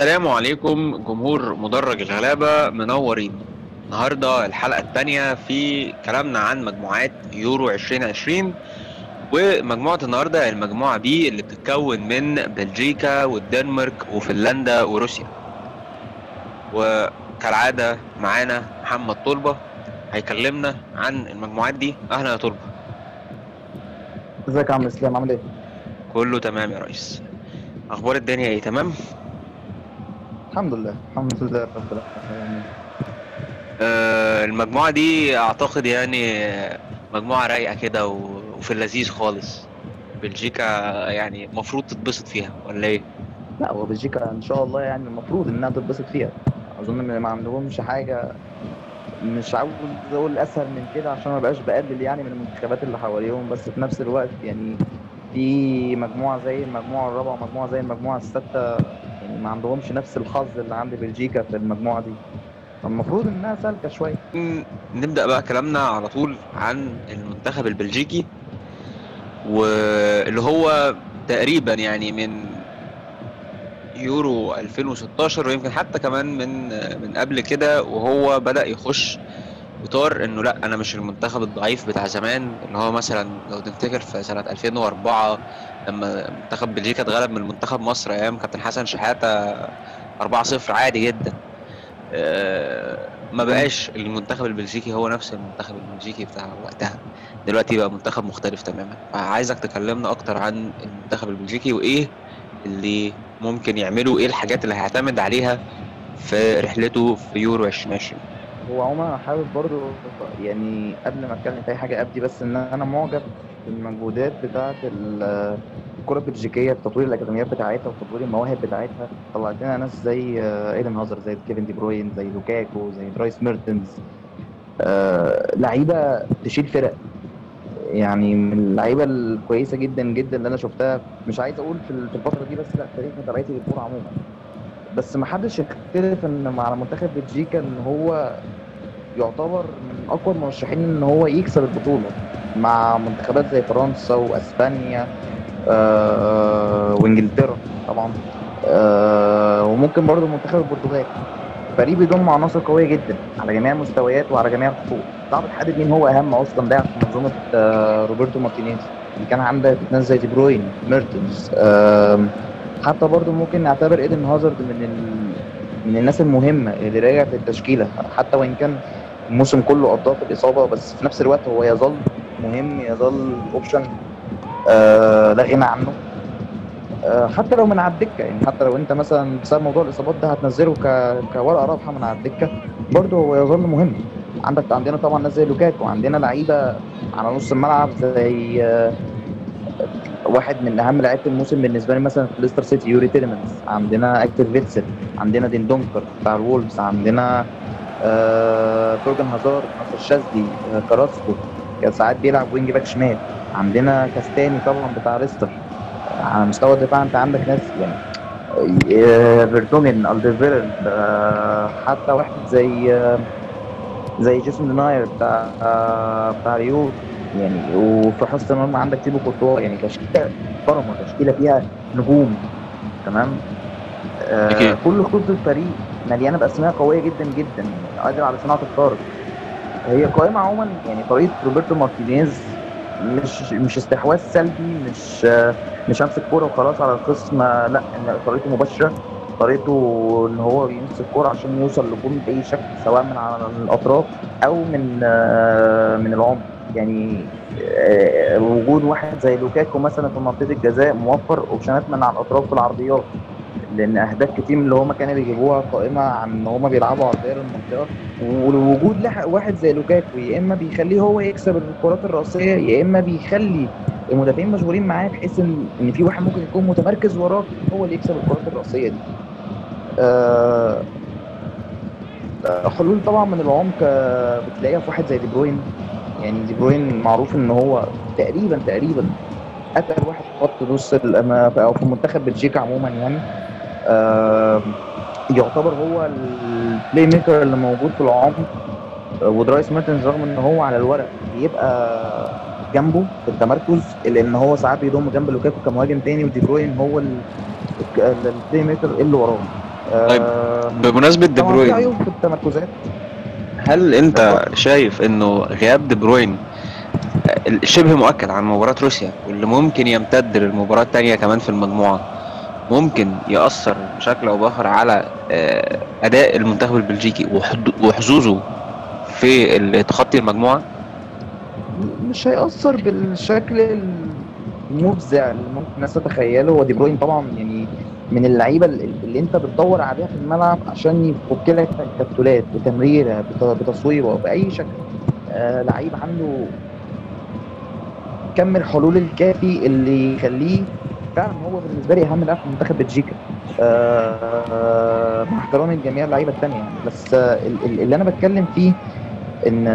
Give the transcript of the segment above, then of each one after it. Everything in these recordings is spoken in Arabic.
السلام عليكم جمهور مدرج الغلابة منورين. النهاردة الحلقة التانية في كلامنا عن مجموعات يورو 2020 ومجموعة النهاردة المجموعة بي اللي بتتكون من بلجيكا والدنمارك وفنلندا وروسيا. وكالعادة معانا محمد طلبة هيكلمنا عن المجموعات دي. أهلا يا طلبة. ازيك يا عم اسلام؟ عامل إيه؟ كله تمام يا ريس. أخبار الدنيا إيه؟ تمام؟ الحمد لله الحمد لله رب العالمين. آه، المجموعة دي أعتقد يعني مجموعة رايقة كده وفي اللذيذ خالص. بلجيكا يعني المفروض تتبسط فيها ولا إيه؟ لا هو بلجيكا إن شاء الله يعني المفروض إنها تتبسط فيها. أظن إن ما عندهمش حاجة مش عاوز أقول أسهل من كده عشان ما بقاش بقلل يعني من المنتخبات اللي حواليهم بس في نفس الوقت يعني في مجموعة زي المجموعة الرابعة ومجموعة زي المجموعة السادسه يعني ما عندهمش نفس الحظ اللي عند بلجيكا في المجموعة دي. فالمفروض إنها سالكة شوية. نبدأ بقى كلامنا على طول عن المنتخب البلجيكي واللي هو تقريبا يعني من يورو 2016 ويمكن حتى كمان من من قبل كده وهو بدأ يخش اطار إنه لأ أنا مش المنتخب الضعيف بتاع زمان. اللي هو مثلا لو تفتكر في سنة 2004 لما منتخب بلجيكا اتغلب من منتخب مصر أيام كابتن حسن شحاتة 4-0 عادي جدا. آه، ما بقاش المنتخب البلجيكي هو نفس المنتخب البلجيكي بتاع وقتها. دلوقتي بقى منتخب مختلف تماما. فعايزك تكلمنا أكتر عن المنتخب البلجيكي وإيه اللي ممكن يعمله إيه الحاجات اللي هيعتمد عليها في رحلته في يورو 2020 هو عموما أنا حابب برضو يعني قبل ما أتكلم في أي حاجة ابدي بس إن أنا معجب بالمجهودات بتاعه ال- الكرة البلجيكية في تطوير الأكاديميات بتاعتها وتطوير المواهب بتاعتها. طلعت لنا ناس زي آه، إيدن هازارد زي كيفن دي بروين زي لوكاكو زي درايس ميرتنز. آه، لعيبة تشيل فرق. يعني من اللعيبة الكويسة جدا جدا اللي أنا شفتها. مش عايز أقول في الفترة دي بس لا تاريخ متابعتي للكوره عموما. بس ما حدش يختلف إن مع منتخب بلجيكا إن هو يعتبر من أقوى المرشحين إن هو يكسب البطولة مع منتخبات زي فرنسا وأسبانيا آه وإنجلترا طبعا آه وممكن برضه منتخب البرتغال. فريق بيضم عناصر قوية جدا على جميع المستويات وعلى جميع الخطوط. صعب تحدد مين هو أهم أصلا لاعب في منظومة آه روبرتو مارتينيز؟ اللي كان عندك ناس زي دي بروين ميرتنز آه حتى برضه ممكن نعتبر إيدن هازارد من ال... من الناس المهمة اللي رجعت للتشكيله حتى وإن كان الموسم كله قضاه في الإصابة بس في نفس الوقت هو يظل مهم يظل option آه لا غنى عنه. آه حتى لو من على الدكة يعني حتى لو أنت مثلا بسبب موضوع الإصابات ده هتنزله ك... كورقة رابحة من على الدكة برضه هو يظل مهم. عندك عندنا طبعا ناس زي لوكاكو عندنا لعيبة على نص الملعب زي آه واحد من أهم لعيبة الموسم بالنسبة لي مثلا في ليستر سيتي يوري تيلمنز عندنا أكسل فيتسل عندنا ديندونكر بتاع الولفز عندنا تورجن هازارد ناصر الشاذلي آه كراسكو كان ساعات بيلعب wing back شمال. عندنا كاستاني طبعا بتاع ليستر. على مستوى الدفاع انت عندك ناس يعني آه فيرتونجن ألديفيرل آه حتى واحد زي آه زي جيسون ديناير بتاع آه بتاع ليون. يعني وفي حراسه المرمى عندك تيبو كورتوا. يعني تشكيلة محترمه تشكيلة فيها نجوم. تمام؟ آه. كل خطوط الفريق مليانة بأسماء قوية جدا جدا قادره على صناعه الفارق هي قائمة عموما يعني طريقه روبرتو مارتينيز مش مش استحواذ سلبي مش مش امسك كورة وخلاص على الخصم لا إن طريقته مباشرة طريقته إن هو بيمسك كورة عشان يوصل لجون بأي شكل سواء من على الأطراف أو من من العمق. يعني آه، وجود واحد زي لوكاكو مثلا في منطقة الجزاء موفر أوبشنات من على الأطراف في العرضيات لأن أهداف كتير من اللي هما كانوا بيجيبوها قائمة عن إن هما بيلعبوا عرضيه للمنطقه ووجود لح- واحد زي لوكاكو يا إما بيخليه هو يكسب الكرات الرأسية يا إما بيخلي المدافعين مشغولين معاه بحيث ان إن في واحد ممكن يكون متمركز وراه هو اللي يكسب الكرات الرأسية دي. آه آه، حلول طبعا من العمق آه، بتلاقيها في واحد زي دي بروين. يعني دي بروين معروف إن هو تقريبا تقريبا أتقل واحد في خط نص أو في منتخب بلجيكا عموما يعني. آه، يعتبر هو ال playmaker اللي موجود في العمق آه، ودرايس ميرتنز رغم إن هو على الورق بيبقى جنبه في التمركز الا ان هو ساعات بيضم جنب لوكاكو كمهاجم تاني ودي بروين هو ال- ال playmaker اللي وراه. طيب، بمناسبة دي بروين في التمركزات. هل أنت شايف إنه غياب دي بروين آه، شبه مؤكد عن مباراة روسيا واللي ممكن يمتد للمباراة التانية كمان في المجموعة؟ ممكن يأثر بشكل أو بآخر على آه، أداء المنتخب البلجيكي وحظوظه في تخطي المجموعة؟ مش هيأثر بالشكل المفزع اللي ممكن الناس تتخيله هو دي بروين طبعا يعني من اللعيبة اللي أنت بتدور عليها في الملعب عشان يفك لك تكتلات بتمريره بت- بتصويبه بأي شكل آه لعيب عنده كم الحلول الكافي اللي يخليه فعلا هو بالنسبة لي أهم لاعب في منتخب بلجيكا. آه مع احترامي لجميع اللعيبة الثانية يعني. بس آه ال- ال- اللي أنا بتكلم فيه إن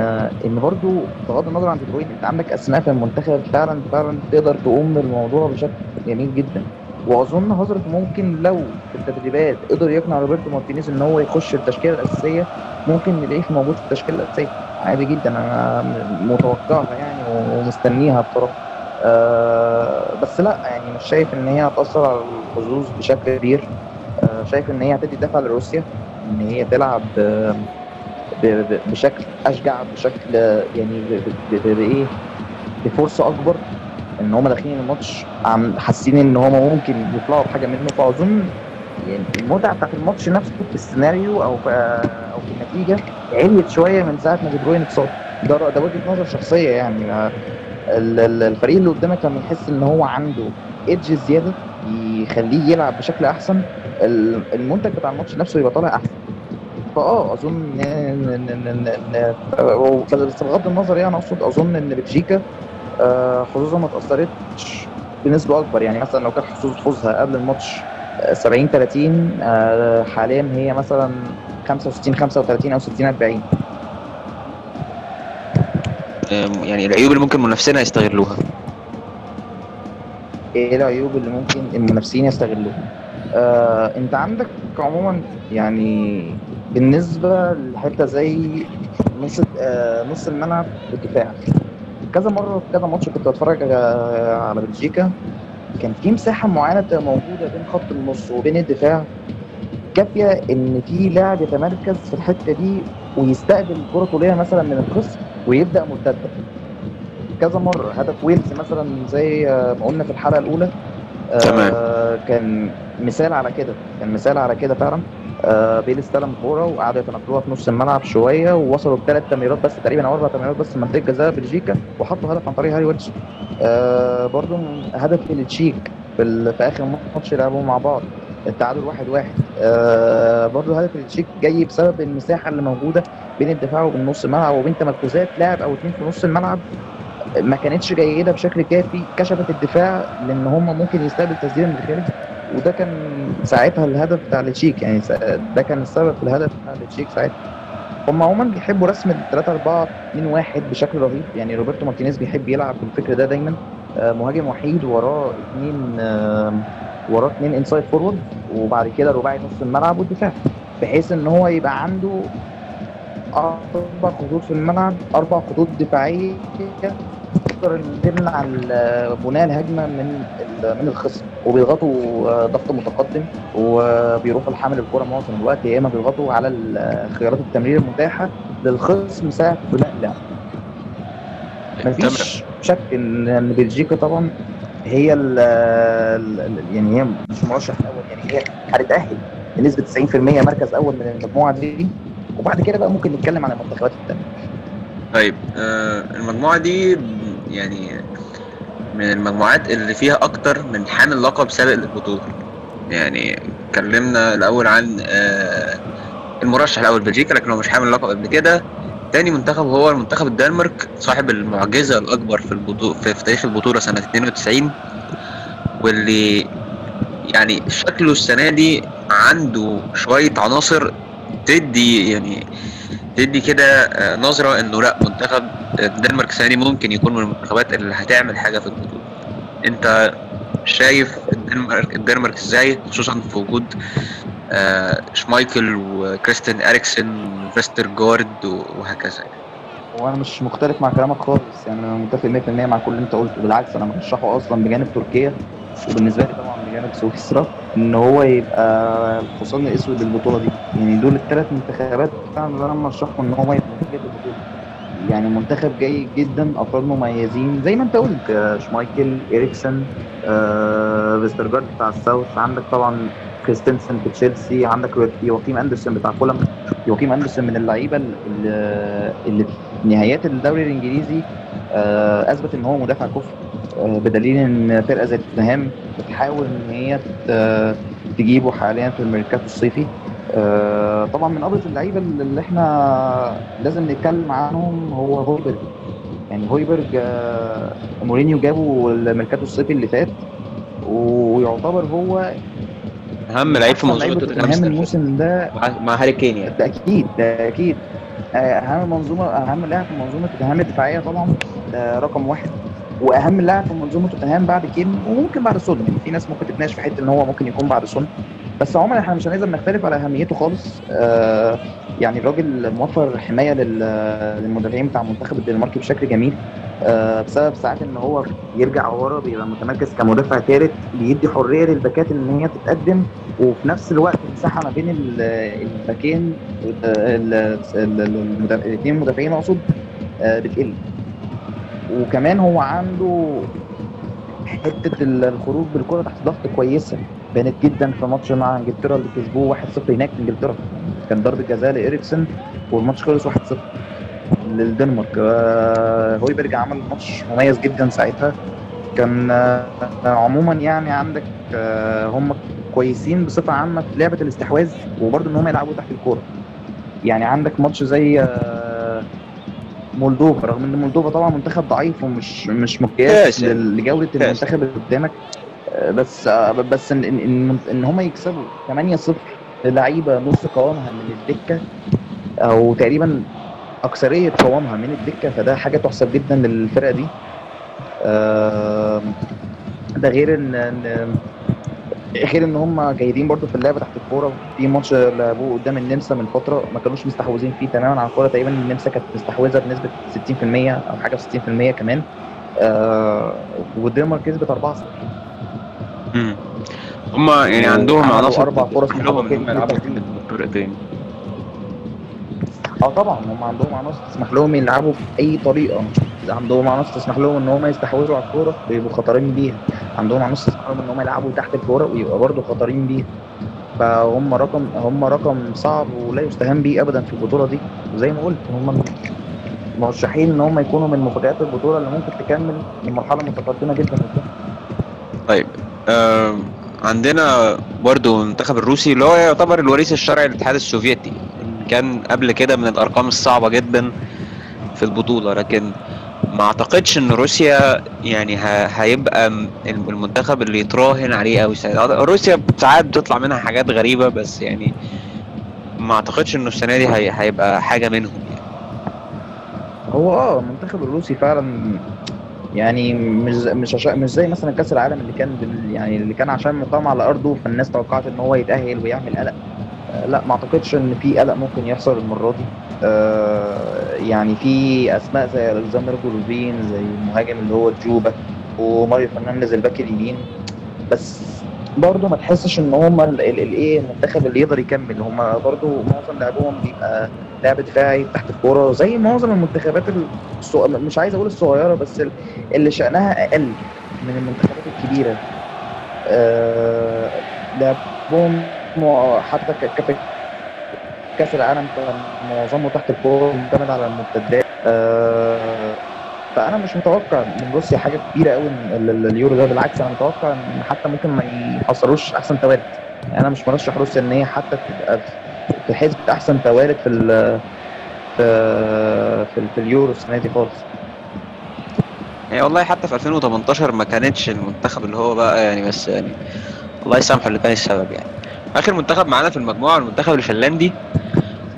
إن برضو بغض النظر عن دي أنت عندك أسماء في المنتخب فعلا فعلا تقدر تقوم بالموضوع بشكل جميل جدا. وأظن هازارد ممكن لو في التدريبات قدر يقنع روبرتو مارتينيز إن هو يخش التشكيلة الأساسية ممكن نلاقيه موجود في التشكيلة الأساسية. عادي جدا أنا متوقعها يعني ومستنيها بصراحة. آه بس لا يعني مش شايف إن هي هتأثر على الحظوظ بشكل كبير. آه شايف إن هي هتدي دفع لروسيا إن هي تلعب آه بشكل أشجع بشكل يعني بإيه؟ بفرصة أكبر. إن هم داخلين الماتش عم حاسين إن هم ممكن يطلعوا بحاجة منه. فأظن يعني المتعة بتاعت الماتش نفسه في السيناريو أو في أو في النتيجة عليت شوية من ساعة ما دي بروين اتصاب. ده ده وجهة نظر شخصية يعني. الفريق اللي قدامك لما يحس إن هو عنده ايدج زيادة يخليه يلعب بشكل أحسن ال- المنتج بتاع الماتش نفسه يبقى طالع أحسن. فآه أظن بس بغض النظر يعني أقصد أظن إن بلجيكا آه، حظوظها ما اتاثرتش بنسبة أكبر. يعني مثلا لو كانت حظوظ فوزها قبل الماتش آه، 70 30 آه، حاليا هي مثلا 65 35 أو 60 40 آم، يعني العيوب اللي ممكن منافسينا يستغلوها. إيه العيوب اللي ممكن المنافسين يستغلوها؟ آه، أنت عندك عموما يعني بالنسبة لحتة زي نص آه، نص الملعب والدفاع كذا مرة في كذا ماتش كنت بتفرج آه، على بلجيكا. كان في مساحة معينة موجودة بين خط النص وبين الدفاع. كافية إن في لاعب يتمركز في الحتة دي ويستقبل كرة طوليه مثلا من الخصم. ويبدأ مرتده كذا مرة. هدف ويلز مثلا زي آه، ما قلنا في الحلقة الأولى آه، تمام. كان مثال على كده. كان مثال على كده فعلا. آه بيل استلم كورة وقعدوا يتنقلوها في نص الملعب شوية ووصلوا بثلاث تمريرات بس تقريبا أو أربع تمريرات بس من منطقه جزاء بلجيكا وحطوا هدف عن طريق هاري ويلسون. آه برضو هدف التشيك في, في آخر ماتش لعبوا مع بعض. التعادل واحد واحد. آه برضو هدف التشيك جاي بسبب المساحة اللي موجودة بين الدفاع وبين نص الملعب وبين تمركزات لاعب أو اتنين في نص الملعب ما كانتش جيدة بشكل كافي كشفت الدفاع لأن هم ممكن يستقبل تسديدة من الخارج وده كان ساعتها الهدف بتاع التشيك. يعني ده كان السبب في الهدف بتاع التشيك ساعتها. هم عموما بيحبوا رسم ال 3 4 2 1 بشكل رهيب. يعني روبرتو مارتينيز بيحب يلعب بالفكر ده دايما. آه، مهاجم وحيد وراه اثنين وراه اثنين inside forward وبعد كده رباعي نص الملعب والدفاع بحيث إن هو يبقى عنده أربع خطوط في الملعب أربع خطوط دفاعية تقدر تمنع بناء الهجمة من من الخصم. وبيضغطوا آه، ضغط متقدم وبيروحوا لحامل الكرة معظم الوقت يا إما بيضغطوا على خيارات التمرير المتاحة للخصم ساعة بناء اللعب. مفيش شك إن بلجيكا طبعا هي ال يعني هي مش المرشح الأول يعني هي هتتأهل بنسبة 90% مركز أول من المجموعة دي وبعد كده بقى ممكن نتكلم عن المنتخبات الثانية طيب آه، المجموعة دي يعني من المجموعات اللي فيها أكتر من حامل لقب سابق للبطولة. يعني اتكلمنا الأول عن آه، المرشح الأول بلجيكا لكن هو مش حامل لقب قبل كده. تاني منتخب هو المنتخب الدنمارك صاحب المعجزة الأكبر في البطولة في, في تاريخ البطولة سنة 92 واللي يعني شكله السنة دي عنده شوية عناصر تدي يعني تدي كده آه، نظرة إنه لأ منتخب الدنمارك السنة دي ممكن يكون من المنتخبات اللي هتعمل حاجة في البطولة. أنت شايف الدنمارك الدنمارك إزاي؟ خصوصا في وجود شمايكل وكريستين إريكسن وفيستر جارد وهكذا وأنا مش مختلف مع كلامك خالص يعني أنا متفق 100% مع كل اللي أنت قلته. بالعكس أنا مرشحه أصلا بجانب تركيا وبالنسبة لي طبعا بجانب سويسرا إن هو يبقى الحصان الأسود للبطوله دي. يعني دول الثلاث منتخبات اللي أنا مرشحهم إن هو يبقى البطولة. يعني منتخب جيد جدا أفراد مميزين. زي ما أنت قلت آه، شمايكل اريكسن آه، فيسترجارد بتاع ال South. عندك طبعا كريستنسن في تشيلسي. عندك يواكيم أندرسون بتاع فولهام. يواكيم أندرسون من اللعيبة اللي, اللي في نهايات الدوري الإنجليزي آه، أثبت إن هو مدافع كفء بدليل إن فرقة زي توتنهام بتحاول إن هي تجيبه حاليا في الميركاتو الصيفي. آه، طبعا من أبرز اللعيبة اللي إحنا لازم نتكلم عنهم هو هويبرج. يعني هويبرج آه، مورينيو جابه الميركاتو الصيفي اللي فات ويعتبر هو أهم لعيب في منظومة توتنهام اللي الموسم ده. مع- هاري كين يعني. ده أكيد ده أكيد. آه، أهم منظومة أهم لاعب في منظومة توتنهام الدفاعية طبعا ده رقم واحد. وأهم لاعب في منظومة توتنهام بعد كين وممكن بعد سون. يعني في ناس ممكن تتناقش في حتة إن هو ممكن يكون بعد سون. بس عموما إحنا مش هنقدر نختلف على أهميته خالص. آه يعني الراجل موفر حماية لل- للمدافعين بتاع المنتخب الدنماركي بشكل جميل. آه بسبب ساعات إن هو يرجع ورا بيبقى متمركز كمدافع ثالث بيدي حرية للباكات إن هي تتقدم وفي نفس الوقت المساحه ما بين ال- الباكين الاثنين المدافعين أقصد آه، بتقل. وكمان هو عنده حتة ال- الخروج بالكرة تحت ضغط كويسة. بانت جدا في ماتش مع إنجلترا اللي كسبوه 1-0 هناك. في إنجلترا كان ضربة جزاء لإريكسن والماتش خلص 1-0 للدنمارك. آه، هويبرج عمل ماتش مميز جدا ساعتها. كان آه، عموما يعني عندك آه، هم كويسين بصفة عامة في لعبة الاستحواذ وبرضه إن هم يلعبوا تحت الكورة. يعني عندك ماتش زي مولدوفا رغم إن مولدوفا طبعا منتخب ضعيف ومش مش مقياس لجودة. المنتخب اللي قدامك. آه، بس آه، بس ان ان إن هم يكسبوا 8-0 للعيبه نص قوامها من الدكة أو تقريبا أكثرية قوامها من الدكة فده حاجة تحسب جدا للفرقة دي. ده غير إن غير إن هم جيدين برضو في اللعب تحت الكورة. في ماتش لعبوه قدام النمسا من فترة ما كانوش مستحوذين فيه تماما على الكورة. تقريبا النمسا كانت مستحوذة بنسبة 60% أو حاجة 60% كمان. آه والدنمارك كسبت 4 مم. هما يعني عندهم وعملوا عناصر أربع فرص هم. بالطريقتين آه طبعا هم عندهم عناصر تسمح لهم يلعبوا باي طريقة. عندهم عناصر تسمح لهم إن هم يستحوذوا على الكورة ويبقوا خطرين بيها. عندهم عناصر تسمح لهم إن هم يلعبوا تحت الكورة ويبقى برضه خطرين بيها فهم رقم هم رقم صعب ولا يستهان به ابدا في البطولة دي. وزي ما قلت هم مرشحين إن هم يكونوا من مفاجآت البطولة اللي ممكن تكمل لمرحله متقدمة جدا. طيب آه عندنا برضو المنتخب الروسي اللي هو يعتبر الوريث الشرعي للاتحاد السوفيتي. كان قبل كده من الأرقام الصعبة جدا في البطولة لكن ما أعتقدش إن روسيا يعني هيبقى المنتخب اللي يتراهن عليه قوي روسيا ساعات بتطلع منها حاجات غريبة بس يعني ما أعتقدش إنه السنة دي هي- هيبقى حاجة منهم يعني. هو آه المنتخب الروسي فعلا يعني مش مش مش زي مثلا كأس العالم اللي كان يعني اللي كان عشان مقام على أرضه فالناس توقعت إن هو يتأهل ويعمل قلق. لا ما أعتقدش إن في قلق ممكن يحصل المرة دي. آه، يعني في أسماء زي ألكسندر جولوفين زي المهاجم اللي هو دزيوبا وماريو فرنانديز الباك اليمين. بس برضه ما تحسش إن هم الايه المنتخب اللي يقدر يكمل. هم برضه معظم لعبهم بيبقى لعب دفاعي تحت الكورة زي معظم المنتخبات الصغ... مش عايز أقول الصغيرة بس ال- اللي شأنها أقل من المنتخبات الكبيرة. آه... لعبهم حتى كأس العالم كان معظمه تحت الكورة معتمد على المرتدات. آه... فأنا مش متوقع من روسيا حاجة كبيرة قوي اليورو ده بالعكس أنا متوقع إن حتى ممكن ما يحصلوش أحسن توالد. يعني أنا مش مرشح روسيا إن هي حتى تبقى في حزب أحسن توالد في ال في في, في اليورو السنة دي خالص. يعني والله حتى في 2018 ما كانتش المنتخب اللي هو بقى يعني بس يعني الله يسامحه اللي كان السبب يعني. آخر منتخب معانا في المجموعة المنتخب الفنلندي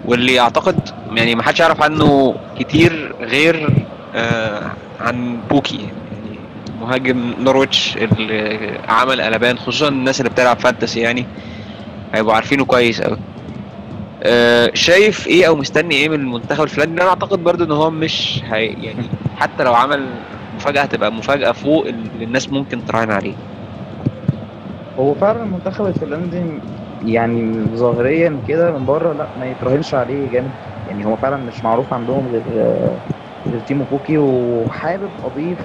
واللي أعتقد يعني ما حدش يعرف عنه كتير غير آه غير بوكي يعني مهاجم نورويتش اللي عمل قلبان خصوصا الناس اللي بتلعب fantasy يعني هيبقوا عارفينه كويس قوي آه شايف إيه أو مستني إيه من المنتخب الفنلندي؟ أنا أعتقد برضو إن هو مش هي يعني حتى لو عمل مفاجأة هتبقى مفاجأة فوق اللي الناس ممكن تراهن عليه. هو فعلا المنتخب الفنلندي يعني ظاهريا كده من بره لا ما يتراهنش عليه جامد. يعني هو فعلا مش معروف عندهم غير غير تيمو بوكي وحابب أضيف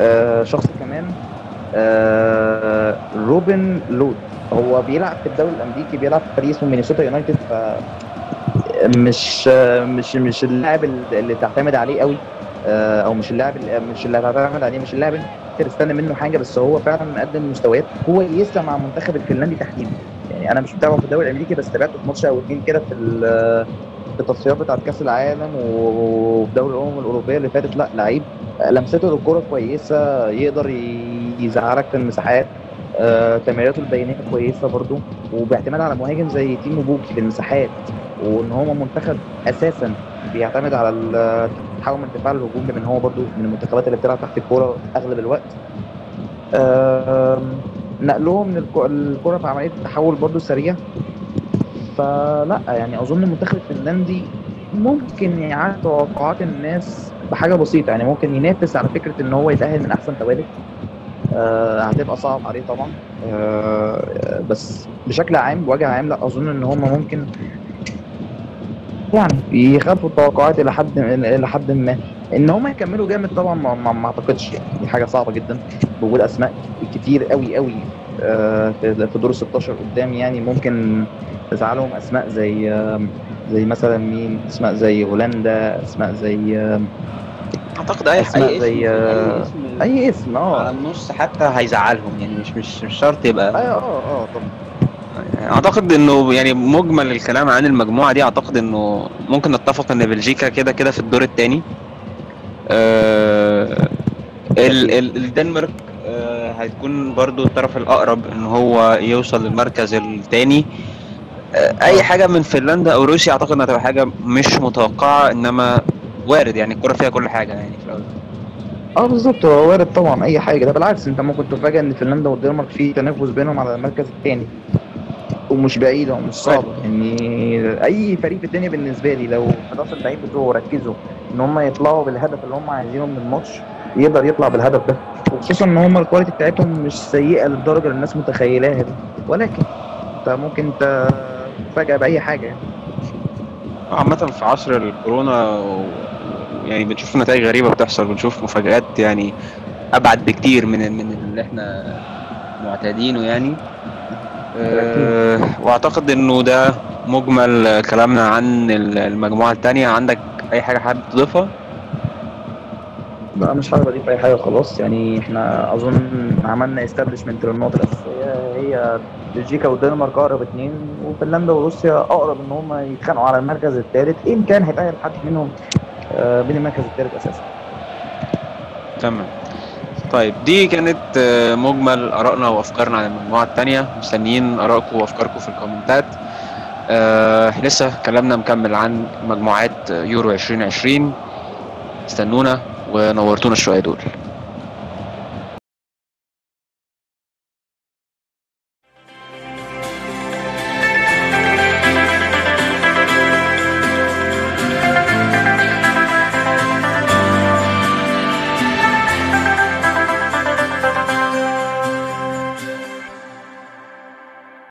آه، شخص كمان آه، روبن لود. هو بيلعب في الدوري الأمريكي بيلعب في فريق اسمه مينيسوتا يونايتد ف مش مش مش اللاعب اللي تعتمد عليه قوي آه، أو مش اللاعب مش اللي هتعتمد عليه مش اللاعب اللي تستنى منه حاجة بس هو فعلا مقدم مستويات كويسة مع المنتخب الفنلندي تحديدا. يعني أنا مش متابعه في الدوري الامريكي بس تابعته في ماتش أو اتنين كده في في التصفيات بتاعت كأس العالم وفي دوري الامم الأوروبية اللي فاتت. لا لعيب لمسته للكوره كويسة يقدر يزعلك في المساحات. آه، تمريراته البينيه كويسة برضو وباعتماد على مهاجم زي تيمو بوكي في المساحات وإن هو منتخب أساسا بيعتمد على التحول من الدفاع للهجوم لأن هو برضو من المنتخبات اللي بتلعب تحت الكورة أغلب الوقت. آم، نقلهم الكرة في عملية التحول برضو سريع. فلا يعني أظن المنتخب الفنلندي ممكن يعاد توقعات الناس بحاجة بسيطة. يعني ممكن ينافس على فكرة إن هو يتأهل من أحسن توالد. آه هتبقى صعب عليه طبعا. آه بس بشكل عام بوجه عام لا أظن إن هم ممكن يعني يخافوا التوقعات إلى حد إلى حد ما. إن هم يكملوا جامد طبعا ما, ما, ما أعتقدش يعني. دي حاجة صعبة جدا. بوجود أسماء كتير قوي قوي آه، في دور ال 16 قدام يعني ممكن تزعلهم أسماء زي زي مثلا مين؟ أسماء زي هولندا أسماء زي أعتقد اي أسماء أي زي، اسم آه، أي اسم آه. على النص حتى هيزعلهم يعني مش مش مش شرط يبقى آه آه طبعا. أعتقد إنه يعني مجمل الكلام عن المجموعة دي أعتقد إنه ممكن نتفق إن بلجيكا كده كده في الدور الثاني ال ال الدنمارك آه هتكون برضو الطرف الأقرب إن هو يوصل للمركز الثاني آه أي حاجة من فنلندا أو روسيا أعتقد إنها هتبقى حاجة مش متوقعة إنما وارد يعني الكرة فيها كل حاجة يعني في الأول. آه بالظبط هو وارد طبعا أي حاجة. ده بالعكس أنت ممكن تفاجئ إن فنلندا والدنمارك في تنافس بينهم على المركز الثاني ومش بعيدة ومش صعبة يعني أي فريق في الدنيا بالنسبة لي لو 11 لعيب بتوعه ركزوا إن هم يطلعوا بالهدف اللي هم عايزينه من الماتش يقدر يطلع بالهدف ده. وخصوصا إن هم الكواليتي بتاعتهم مش سيئة للدرجة اللي الناس متخيلاها دي. ولكن أنت ممكن تفاجأ بأي حاجة يعني. عامة في عصر الكورونا يعني بنشوف نتائج غريبة بتحصل بنشوف مفاجآت يعني أبعد بكتير من من اللي إحنا معتادينه يعني. أه وأعتقد إنه ده مجمل كلامنا عن ال- المجموعة التانية. عندك أي حاجة حابب تضيفها؟ لا مش حابب أضيف أي حاجة خلاص. يعني إحنا أظن عملنا استابلشمنت للنقطة الأساسية هي بلجيكا والدنمارك أقرب اتنين وفنلندا وروسيا أقرب إن هم يتخانقوا على المركز الثالث إن كان هيتأهل حد منهم آه، بين المركز الثالث أساسا. تمام. طيب دي كانت آه، مجمل آرائنا وأفكارنا عن المجموعة التانية. مستنيين آرائكم وأفكاركم في الكومنتات. آه لسه كلامنا مكمل عن مجموعات يورو 2020 استنونا ونورتونا الشوية دول.